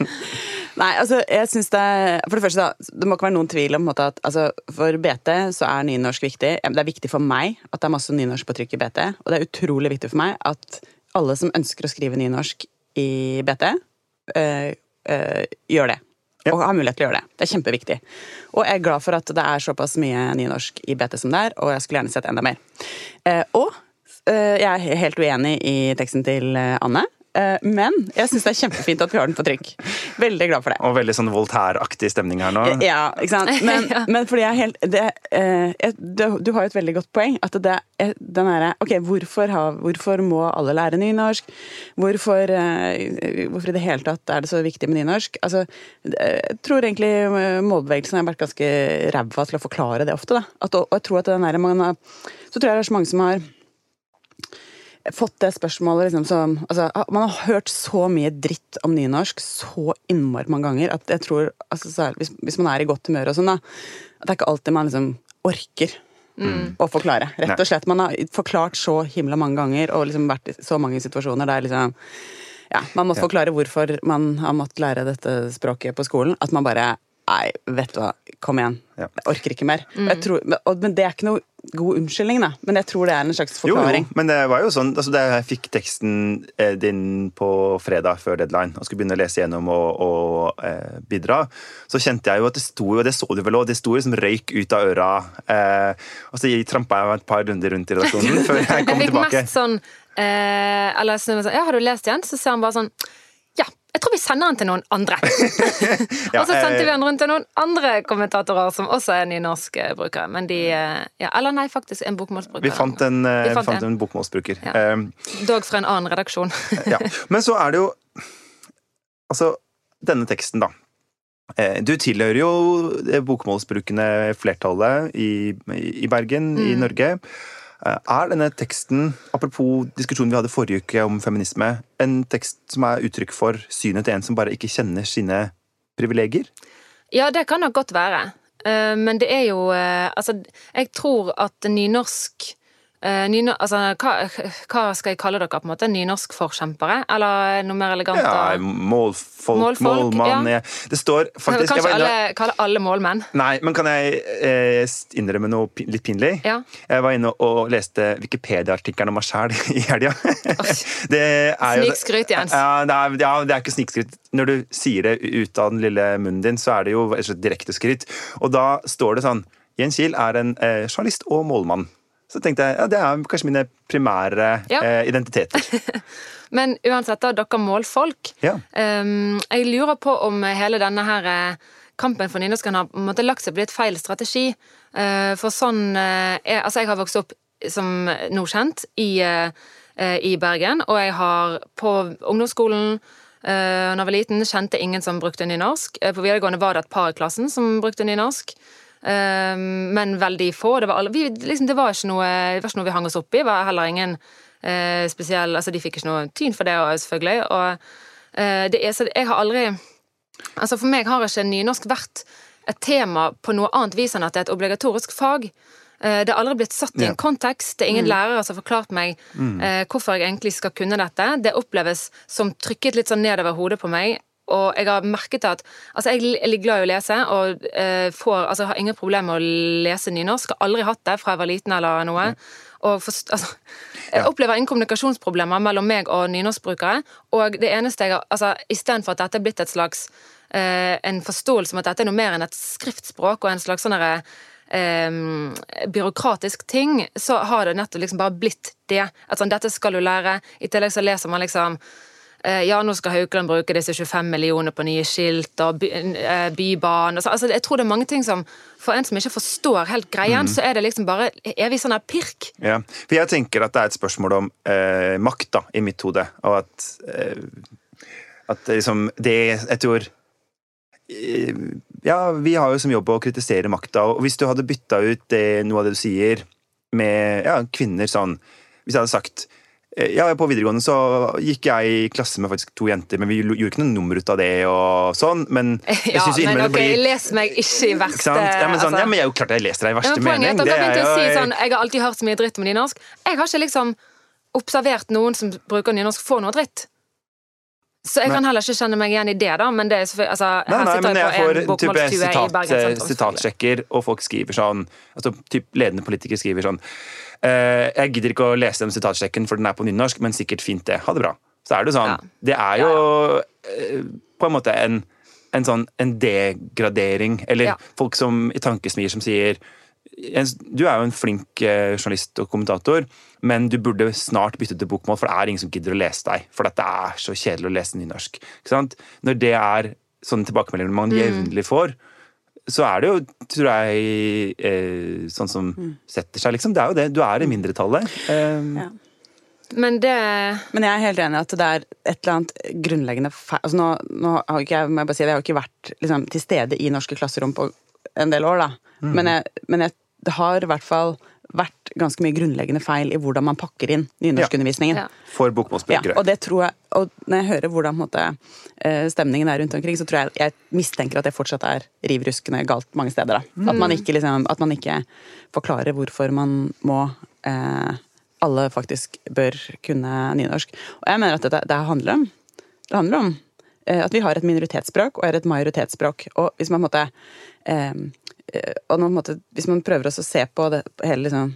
Nei, altså, jeg synes det For det første, da, det må ikke være noen tvil om måte, at altså, for BT så er nynorsk viktig. Det er viktig for meg at det er masse nynorsk på trykk i BT. Og det er utrolig viktig for meg at alle som ønsker å skrive nynorsk i BT, øh, øh, gjør det. Ja. Og har mulighet til å gjøre det. Det er kjempeviktig. Og jeg er glad for at det er såpass mye nynorsk i BT som det er, og jeg skulle gjerne sett enda mer. Eh, og eh, jeg er helt uenig i teksten til eh, Anne. Eh, Men jeg syns det er kjempefint at vi har den på trykk. Veldig glad for det. Og veldig sånn Voltaire-aktig stemning her nå. Ja, ikke sant? Men, Ja. men fordi jeg er helt det, eh, jeg, Du har jo et veldig godt poeng. At det er den derre Ok, hvorfor, har, hvorfor må alle lære nynorsk? Hvorfor, eh, hvorfor i det hele tatt er det så viktig med nynorsk? Altså, jeg tror egentlig målbevegelsen har vært ganske ræva til å forklare det ofte. Da. At, og jeg tror at den er man har, så tror jeg det er så mange som har fått det spørsmålet liksom som altså, Man har hørt så mye dritt om nynorsk så innmari mange ganger at jeg tror altså, så, hvis, hvis man er i godt humør og sånn, da At det er ikke alltid man liksom orker å forklare. Rett og slett. Man har forklart så himla mange ganger og liksom vært i så mange situasjoner der liksom ja, man måtte forklare hvorfor man har måttet lære dette språket på skolen. At man bare Nei, vet du hva, kom igjen. Ja. Jeg orker ikke mer. Jeg tror, og, men det er ikke noe god unnskyldning, da. Men jeg tror det er en slags Jo, jo, men det var jo sånn altså Da jeg fikk teksten eh, din på fredag før deadline og skulle begynne å lese gjennom og, og eh, bidra, så kjente jeg jo at det sto jo, det så du vel òg, det sto liksom røyk ut av øra. Eh, og så trampa jeg et par runder rundt i redaksjonen før jeg kom Jeg fikk tilbake. mest sånn eh, Eller sånn, ja, har du lest igjen? Så ser han bare sånn jeg tror vi sender den til noen andre. Ja, og så sendte eh, vi den rundt til noen andre kommentatorer som også er nynorskbrukere. Men de eh, ja, Eller nei, faktisk en bokmålsbruker. Vi fant en, eh, Vi vi fant fant en. en bokmålsbruker. Ja. Eh, Dog fra en annen redaksjon. ja. Men så er det jo Altså, denne teksten, da. Eh, Du tilhører jo bokmålsbrukende flertallet i, i Bergen, i Mm. Norge. Eh, Er denne teksten, apropos diskusjonen vi hadde forrige uke om feminisme, en tekst som er uttrykk for synet til en som bare ikke kjenner sine privilegier? Ja, det kan nok godt være. Eh, Men det er jo eh, Altså, jeg tror at nynorsk nyno, altså, hva, hva skal jeg kalle dere, på en måte? Nynorskforkjempere? Eller noe mer elegant? Ja, målfolk, Målfolk, målmann ja. Det står faktisk Kan Kanskje alle, kalle alle målmenn? Nei, men kan jeg eh, innrømme noe litt pinlig? Ja. Jeg var inne og leste Wikipedia-artikkelen om meg sjæl i helga. Snikskryt, Jens. Ja, det er, ja, det er ikke snikskryt. Når du sier det ut av den lille munnen din, så er det jo direkte skryt. Og da står det sånn Jens Kiel er en eh, journalist og målmann. Så tenkte jeg ja, det er kanskje mine primære Ja. eh, identiteter. Men uansett, da, dere målfolk. Ja. Um, jeg lurer på om hele denne her eh, kampen for nynorsken har på en måte lagt seg på litt feil strategi. Uh, for sånn uh, jeg, Altså, jeg har vokst opp som nå kjent i, eh, i Bergen, og jeg har på ungdomsskolen uh, når jeg var liten, kjente ingen som brukte nynorsk. Uh, På videregående var det et par i klassen som brukte nynorsk. Eh, men veldig få. Det var, vi, liksom, det, var noe, det var ikke noe vi hang oss opp i. Var heller ingen eh, spesiell Altså, de fikk ikke noe tyn for det, selvfølgelig. Og eh, det er, så jeg har aldri Altså, for meg har ikke nynorsk vært et tema på noe annet vis enn at det er et obligatorisk fag. Eh, Det har aldri blitt satt i Ja. en kontekst. Det er ingen lærere som har forklart meg eh, hvorfor jeg egentlig skal kunne dette. Det oppleves som trykket litt sånn nedover hodet på meg. Og jeg har merket at Altså, jeg er glad i å lese, og eh, får, altså, har ingen problemer med å lese nynorsk. Har aldri hatt det fra jeg var liten eller noe. Og forst, altså, jeg opplever ingen kommunikasjonsproblemer mellom meg og nynorskbrukere. Og det eneste jeg har altså, Istedenfor at dette er blitt et slags eh, en forståelse om at dette er noe mer enn et skriftspråk og en slags sånn derre Um, byråkratisk ting, så har det nettopp liksom bare blitt det. At sånn, dette skal du lære. I tillegg så leser man liksom ja, nå skal Haukeland bruke disse 25 millioner på nye skilt og by, eh, bybane. Altså, jeg tror det er mange ting som For en som ikke forstår helt greien, så er det liksom bare evig sånn her pirk. Ja, for jeg tenker at det er et spørsmål om eh, makt da, i mitt hode, og at eh, at det liksom det Jeg tror eh, Ja, vi har jo som jobb å kritisere makta, og hvis du hadde bytta ut det, noe av det du sier, med ja, kvinner sånn Hvis jeg hadde sagt eh, ja, På videregående så gikk jeg i klasse med faktisk to jenter, men vi gjorde ikke noe nummer ut av det. og sånn, Men jeg Ja, synes jo men okay, ok, blir les meg ikke i verste ikke Ja, men, sånn, altså- ja, men jeg er jo klart jeg leser deg i Ja, men mening. at dere Det er å si sånn Jeg har alltid hørt så mye dritt om nynorsk. Jeg har ikke liksom observert noen som bruker nynorsk, få noe dritt. Så jeg kan heller ikke kjenne meg igjen i det, da. Men det er selvfølgelig altså, Nei, nei, sitter men jeg jeg får en type sitat, eh, sitatsjekker, og folk skriver sånn altså, typ, Ledende politikere skriver sånn eh, Jeg gidder ikke å lese den sitatsjekken, for den er på nynorsk, men sikkert fint, det. Ha det bra. Så er det sånn. Ja. Det er jo eh, på en måte en, en sånn en degradering, eller Ja. folk som i tankesmier som sier Du er jo en flink eh, journalist og kommentator, men du burde snart bytte til bokmål, for det er ingen som gidder å lese deg. For dette det er så kjedelig å lese nynorsk. Når det er sånne tilbakemeldinger man jevnlig får, så er det jo, tror jeg, eh, sånn som setter seg, liksom. Det er jo det. Du er i mindretallet. Um, Ja. Men det Men jeg er helt enig i at det er et eller annet grunnleggende feil altså nå, nå har ikke jeg, må jeg bare si, det, jeg har ikke vært liksom, til stede i norske klasserom på en del år, da. Men, jeg, men jeg, det har i hvert fall vært ganske mye grunnleggende feil i hvordan man pakker inn nynorskundervisningen. Ja. For Ja, bokmålsbrukere. og det tror jeg, og når jeg hører hvordan på en måte, eh, stemningen er rundt omkring, så tror jeg jeg mistenker at det fortsatt er riv ruskende galt mange steder. Da. At, man ikke, liksom, at man ikke forklarer hvorfor man må eh, Alle faktisk bør kunne nynorsk. Og jeg mener at dette, det handler om, det handler om eh, at vi har et minoritetsspråk og er et majoritetsspråk. Og hvis man på en måte eh, og på en måte, hvis man prøver å se på det, hele liksom,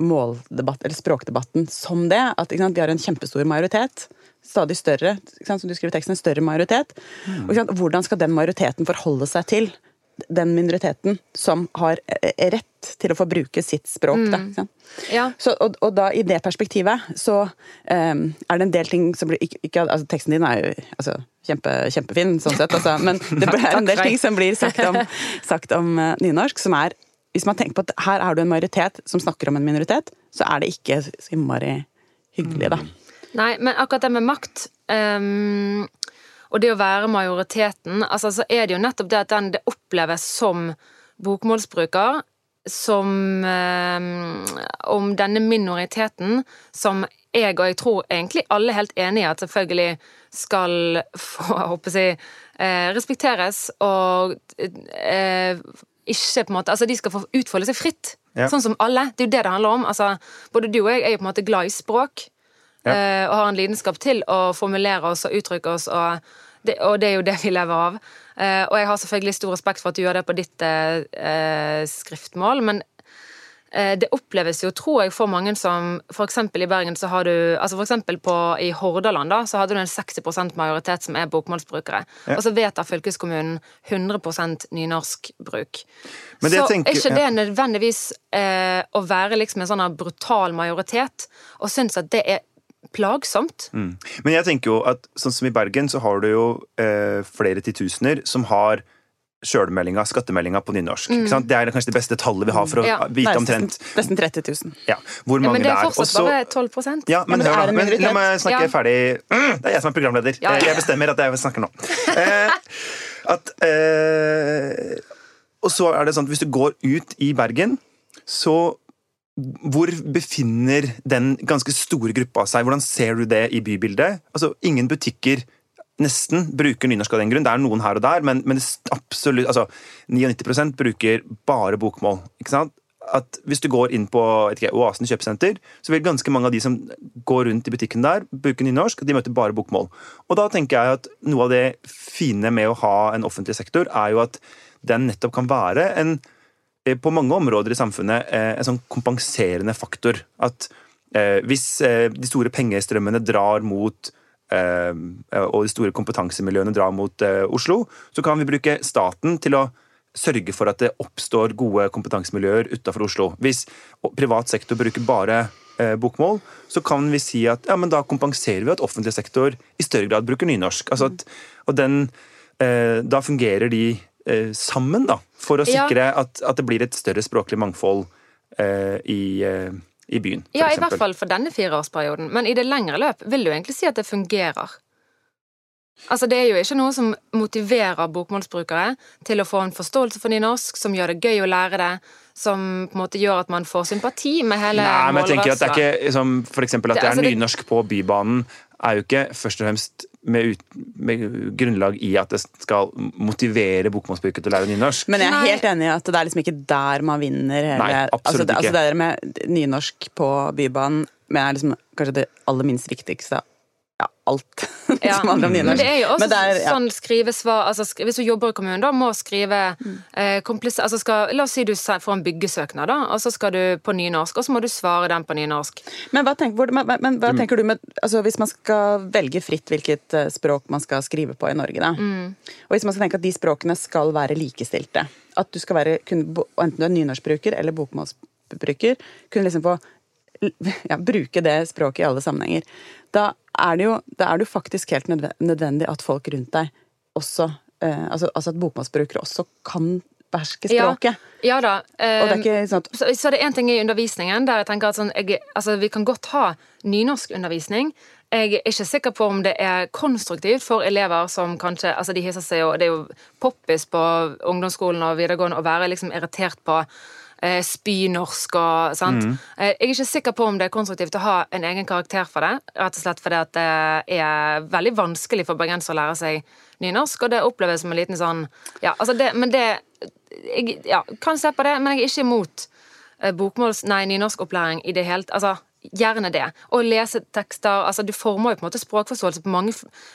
måldebatt, eller språkdebatten som det, at sant, vi har en kjempestor majoritet, stadig større, sant, som du skriver i teksten, en større majoritet. Og, ikke sant, hvordan skal den majoriteten forholde seg til den minoriteten som har eh, rett til å få bruke sitt språk? Da, ikke sant? Ja. Så, og, og da i det perspektivet så um, er det en del ting som blir ikke, ikke, altså Teksten din er jo altså, kjempe, kjempefin, sånn sett, altså, men det er en del ting som blir sagt om, sagt om eh, nynorsk, som er Hvis man tenker på at her er du en majoritet som snakker om en minoritet, så er det ikke så innmari hyggelig, da. Nei, men akkurat det med makt um, og det å være majoriteten, altså, så er det jo nettopp det at den det oppleves som bokmålsbruker som ehm, om denne minoriteten som jeg og jeg tror egentlig alle er helt enige i at selvfølgelig skal få, håper jeg, eh, respekteres og eh, ikke på en måte, altså De skal få utfolde seg fritt, Ja. sånn som alle. Det er jo det det handler om. altså Både du og jeg er jo på en måte glad i språk. Ja. eh, og har en lidenskap til å formulere oss og uttrykke oss, og det, og det er jo det vi lever av. Eh, og jeg har selvfølgelig stor respekt for at du gjør det på ditt eh, eh, skriftmål, men eh, det oppleves jo, tror jeg, for mange som eksempel i Bergen så har du altså for på, I Hordaland da, så hadde du en 60% majoritet som er bokmålsbrukere. Ja. Og så vedtar fylkeskommunen 100% nynorskbruk. Så tenker- er ikke det nødvendigvis eh, å være liksom en sånn brutal majoritet og synes at det er plagsomt. Mm. Men jeg tenker jo at sånn som i Bergen, så har du jo eh, flere titusener som har sjølmeldinga, skattemeldinga på nynorsk. Sant? Det er kanskje det beste tallet vi har for å Mm. Ja. vite omtrent nesten, nesten 30 000. ja, hvor mange Ja, men det er fortsatt bare 12% Ja, men, men det hør da. Men, la meg snakke Ja. ferdig. Mm, Det er jeg som er programleder. Ja, ja, ja. Jeg bestemmer at jeg snakker nå. Eh, at, eh, og så er det sånn at hvis du går ut i Bergen, så hvor befinner den ganske store gruppa seg? Hvordan ser du det i bybildet? Altså, Ingen butikker nesten bruker nynorsk av den grunn. Det er noen her og der, men, men absolutt, altså, 99 bruker bare bokmål. ikke sant? At Hvis du går inn på ikke, Oasen kjøpesenter, så vil ganske mange av de som går rundt i butikken der, bruke nynorsk. De møter bare bokmål. Og da tenker jeg at Noe av det fine med å ha en offentlig sektor, er jo at den nettopp kan være en på mange områder i samfunnet eh, en sånn kompenserende faktor. At eh, hvis eh, de store pengestrømmene drar mot eh, og de store kompetansemiljøene drar mot eh, Oslo, så kan vi bruke staten til å sørge for at det oppstår gode kompetansemiljøer utenfor Oslo. Hvis privat sektor bruker bare eh, bokmål, så kan vi si at ja, men da kompenserer vi at offentlig sektor i større grad bruker nynorsk. Altså at, og den, eh, da fungerer de eh, sammen, da, for å Ja. sikre at, at det blir et større språklig mangfold eh, i, eh, i byen. Ja, i hvert fall for denne fireårsperioden. Men i det lengre løp vil du egentlig si at det fungerer. Altså, Det er jo ikke noe som motiverer bokmålsbrukere til å få en forståelse for nynorsk, som gjør det gøy å lære det, som på en måte gjør at man får sympati med hele Nei, men jeg tenker at det er ikke som for eksempel at Det- det, altså, er nynorsk på Bybanen, er jo ikke først og fremst med, ut, med grunnlag i at det skal motivere bokmålsbruket til å lære nynorsk. Men jeg er helt enig i at det er liksom ikke der man vinner hele Nei, absolutt altså, det, ikke. altså det der med nynorsk på Bybanen men er liksom kanskje det aller minst viktigste ja, alt Ja. som handler om nynorsk. Men det er jo også er- ja. sånn skrivesvar altså, skri- Hvis du jobber i kommunen, da må skrive Mm. eh, altså skal, La oss si du får en byggesøknad, da, og så skal du på nynorsk, og så må du svare den på nynorsk. Men hva, tenk, hvor, men, men, hva Mm. tenker du med altså Hvis man skal velge fritt hvilket eh, språk man skal skrive på i Norge, da. Mm. Og hvis man skal tenke at de språkene skal være likestilte At du skal være kunne, enten du er nynorskbruker eller bokmålsbruker, kunne liksom få ja, bruke det språket i alle sammenhenger. Da er det jo, da er det jo faktisk helt nødvendig at folk rundt deg også eh, altså, altså at bokmålsbrukere også kan beherske språket. Ja da. eh, det sånn at så, så det er én ting i undervisningen der jeg tenker at sånn, jeg, altså, vi kan godt ha nynorskundervisning. Jeg er ikke sikker på om det er konstruktivt for elever som kanskje altså de hisser seg jo, Det er jo poppis på ungdomsskolen og videregående å være liksom irritert på eh, spynorsk og sant. Mm. jeg er ikke sikker på om det er konstruktivt å ha en egen karakter for det. Rett og slett fordi at det er veldig vanskelig for bergensere å lære seg nynorsk, og det oppleves som en liten sånn Ja, altså det Men det jeg ja, kan se på det, men jeg er ikke imot eh, bokmåls... Nei, nynorskopplæring i det hele Altså, gjerne det. Og lese tekster altså Du former jo på en måte språkforståelse på mange,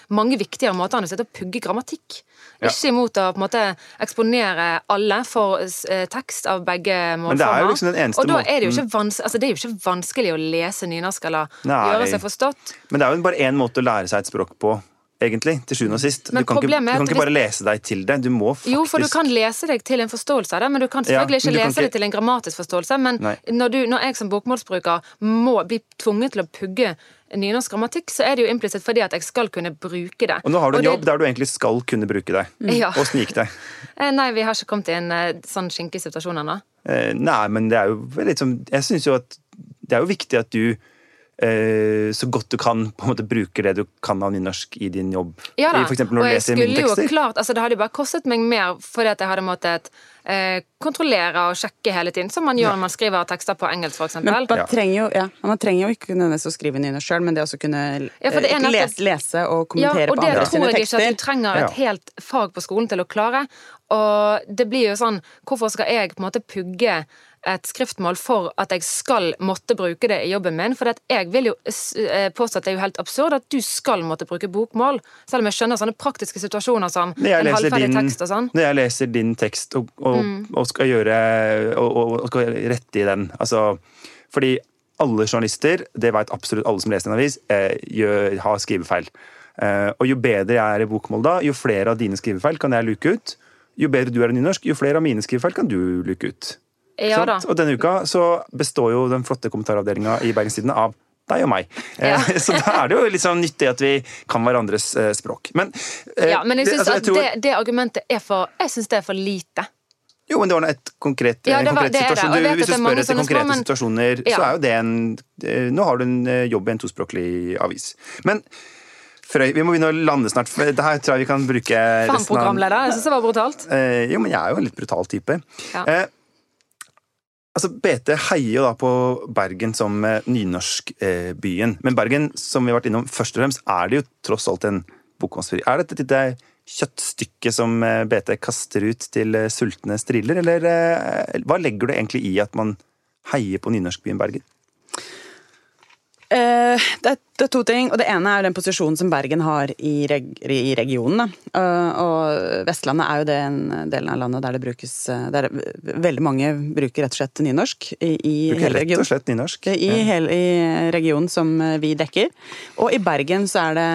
mange viktigere måter enn å sitte og pugge grammatikk. Ja. Ikke imot å på en måte eksponere alle for eh, tekst av begge målformer. Men det er jo liksom og da er det jo ikke vanskelig, altså, det er jo ikke vanskelig å lese nynorsk eller Nei. gjøre seg forstått. Men det er jo bare én måte å lære seg et språk på, egentlig, til sjuende og sist. Men du kan, ikke, du kan ikke bare lese deg til det. Du må faktisk Jo, for du kan lese deg til en forståelse av det, men du kan selvfølgelig men ikke lese ikke- deg til en grammatisk forståelse. Men når, du, når jeg som bokmålsbruker må bli tvunget til å pugge nynorsk grammatikk, så er det jo implisitt fordi at jeg skal kunne bruke det. Og nå har du en det- jobb der du egentlig skal kunne bruke det. Ja. Åssen gikk det? Nei, vi har ikke kommet i en eh, sånn skinkig situasjon ennå. Eh, nei, men det er jo litt som Jeg syns jo at det er jo viktig at du så godt du kan på en måte bruke det du kan av nynorsk i din jobb. Ja da, for når og jeg skulle jo klart, altså Det hadde jo bare kostet meg mer fordi at jeg hadde måttet eh, kontrollere og sjekke hele tiden, som man gjør når man skriver tekster på engelsk, eksempel. man, Ja. trenger jo, ja, man trenger jo ikke nødvendigvis å skrive nynorsk sjøl, men det å kunne Ja, for det er eh, nettopp- lese, lese og Ja, og på det andre tror sine jeg ikke at du trenger et helt fag på skolen til å klare. Og det blir jo sånn Hvorfor skal jeg på en måte pugge et skriftmål for at jeg skal måtte bruke det i jobben min? For jeg vil jo eh, påstå at det er jo helt absurd at du skal måtte bruke bokmål. Selv om jeg skjønner sånne praktiske situasjoner som en halvferdig din, tekst og sånn. når jeg leser din tekst og, og, Mm. og skal gjøre og, og, skal rette i den altså, Fordi alle journalister, det vet absolutt alle som leser en avis, eh, gjør, har skrivefeil. Eh, og jo bedre jeg er i bokmål da, jo flere av dine skrivefeil kan jeg luke ut. Jo bedre du er i nynorsk, jo flere av mine skrivefeil kan du luke ut. Ja. Og denne uka så består jo den flotte kommentaravdelinga i Bergenstidene av deg og meg. Ja. Eh, Så da er det jo sånn nyttig at vi kan hverandres eh, språk. Men, eh, Ja, men jeg syns altså, at tror- det, det argumentet er for Jeg syns det er for lite. Jo, men det var et konkret, Ja, en det var- konkret det er det, situasjon. Du, hvis du spør etter konkrete men- situasjoner, så er jo det en Nå har du en jobb i en tospråklig avis. Men Frøy, vi må begynne å lande snart. For det her tror jeg vi kan bruke Faen, programleder. Jeg syns det var brutalt. Eh, jo, men jeg er jo en litt brutal type. Ja. Eh, altså, BT heier jo da på Bergen som eh, nynorskbyen. Men Bergen, som vi har vært innom, først og fremst er det jo tross alt en bokmålsby. Er dette et lite kjøttstykke som eh, BT kaster ut til eh, sultne striller, eller eh, hva legger du egentlig i at man heier på nynorskbyen Bergen? Eh, det, er, det to ting. og Det ene er den posisjonen som Bergen har i, reg, i regionen. Eh, og Vestlandet er jo den delen av landet der det brukes eh, Der veldig mange bruker rett og slett nynorsk. I, i Bruker rett og slett nynorsk. I, Ja. hele, I regionen som vi dekker. Og i Bergen så er det,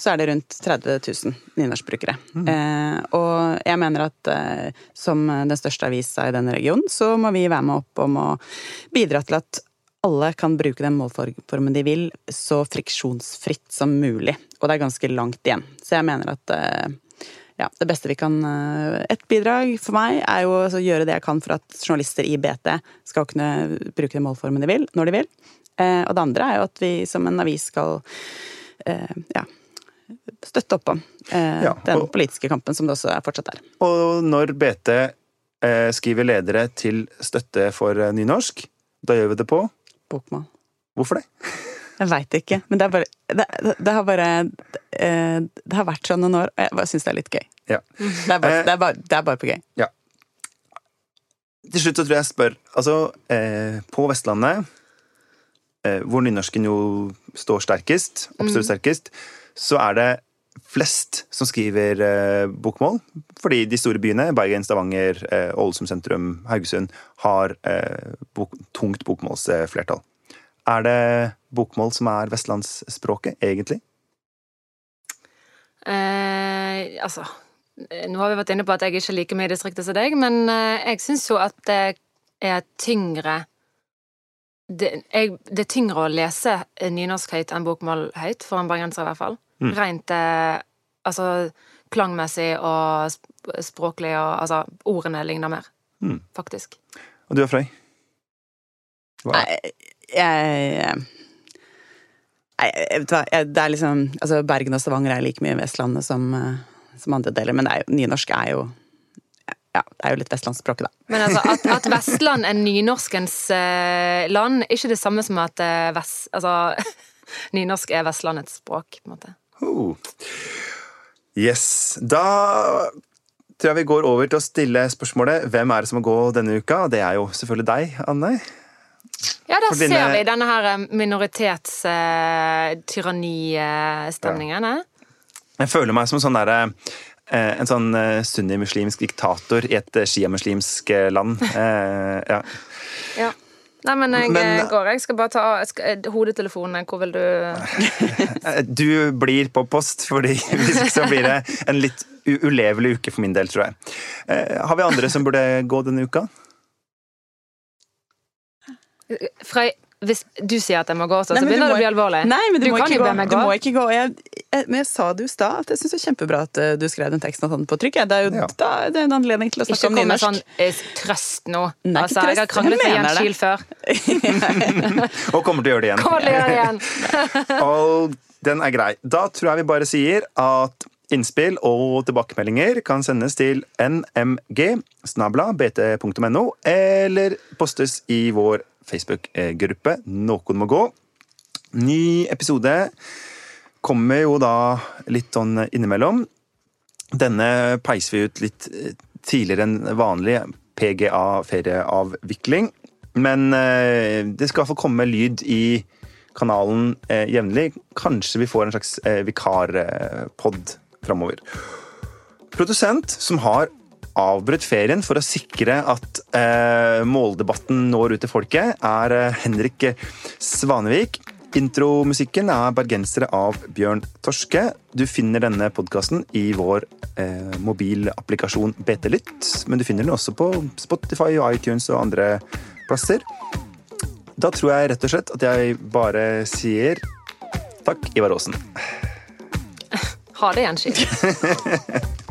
så er det rundt 30 000 nynorskbrukere. Eh, og jeg mener at som den største avisa i denne regionen, så må vi være med opp om å bidra til at alle kan bruke den målformen de vil, så friksjonsfritt som mulig. Og det er ganske langt igjen. Så jeg mener at eh, ja, det beste vi kan eh, Et bidrag for meg er jo å gjøre det jeg kan for at journalister i BT skal kunne bruke den målformen de vil, når de vil. Eh, og det andre er jo at vi som en avis skal ja, støtte opp om ja, den politiske kampen som det også fortsatt er. Og når BT skriver ledere til støtte for nynorsk, da gjør vi det på Bokmål. Hvorfor det? Jeg veit ikke, men det, bare, det, det, har bare eh, Det har vært sånn noen år, og jeg bare syns det er litt gøy. Ja. Det, er bare, eh, det, er bare, det, er bare, på gøy. Ja. Til slutt så tror jeg jeg spør Altså, eh, på Vestlandet, eh, hvor nynorsken jo står sterkest, absolutt mm. sterkest, så er det flest som skriver eh, bokmål. Fordi de store byene, Bergen, Stavanger, eh, sentrum, Haugesund, har eh, bok, tungt bokmålsflertall. Er det bokmål som er vestlandsspråket, egentlig? Eh, altså Nå har vi vært inne på at jeg ikke liker mye distriktet som deg, men eh, jeg syns jo at det er tyngre det, jeg, det, er tyngre å lese nynorsk høyt enn bokmål høyt, for en bergenser i hvert fall. Mm. Rent eh, altså klangmessig og språklig og Altså, ordene ligner mer, mm. faktisk. Og du er Frøy? Hva? Jeg, jeg Nei, vet du hva, det er liksom Altså, Bergen og Stavanger er like mye Vestlandet som, eh, som andre deler, men er jo, nynorsk er jo ja, det er jo litt vestlandsspråket, da. Men altså, at, at Vestland er nynorskens land, land, ikke det samme som at eh, vest, altså, nynorsk er Vestlandets språk, på en måte. Oh. Yes. Da tror jeg vi går over til å stille spørsmålet hvem er det som må gå denne uka? Det er jo selvfølgelig deg, Anne. Ja, der dine... ser vi denne her eh, minoritetstyrannistemningen. Uh, jeg føler meg som sånn der, uh, en sånn uh, sunni-muslimsk diktator i et sjiamuslimsk land. ja. ja. Nei, men jeg men, går. Jeg skal bare ta skal, hodetelefonen. Hvor vil du Du blir på post, fordi hvis ikke så blir det en litt ulevelig uke for min del, tror jeg. Har vi andre som burde gå denne uka? Frøy, hvis du sier at jeg må gå også, så begynner det å bli alvorlig. Nei, men du, du må, ikke gå. du må ikke gå. Jeg, jeg, men jeg sa det jo i stad, at jeg syns det er kjempebra at uh, du skrev den teksten sånn på trykk. Det er jo ja. da, det er en anledning til å snakke ikke om nynorsk. Ikke kom med sånn trøst nå. Nei, altså, jeg har kranglet med Jens Kiel før. Og kommer til å gjøre det igjen. Kommer til å gjøre det igjen. Og den er grei. Da tror jeg vi bare sier at Innspill og tilbakemeldinger kan sendes til nmg snabla eller postes i vår Facebook-gruppe Noen må gå. Ny episode kommer jo da litt sånn innimellom. Denne peiser vi ut litt eh, tidligere enn vanlig. PGA ferieavvikling. Men eh, det skal iallfall komme lyd i kanalen eh, jevnlig. Kanskje vi får en slags vikarpod framover. Produsent som har avbrutt ferien for å sikre at eh, måldebatten når ut til folket, er eh, Henrik Svanevik. Intromusikken er 'Bergensere' av Bjørn Torske. Du finner denne podkasten i vår eh, mobilapplikasjon BT Lytt, men du finner den også på Spotify, og iTunes og andre plasser. Da tror jeg rett og slett at jeg bare sier takk, Ivar Aasen. Ha det, Jenski.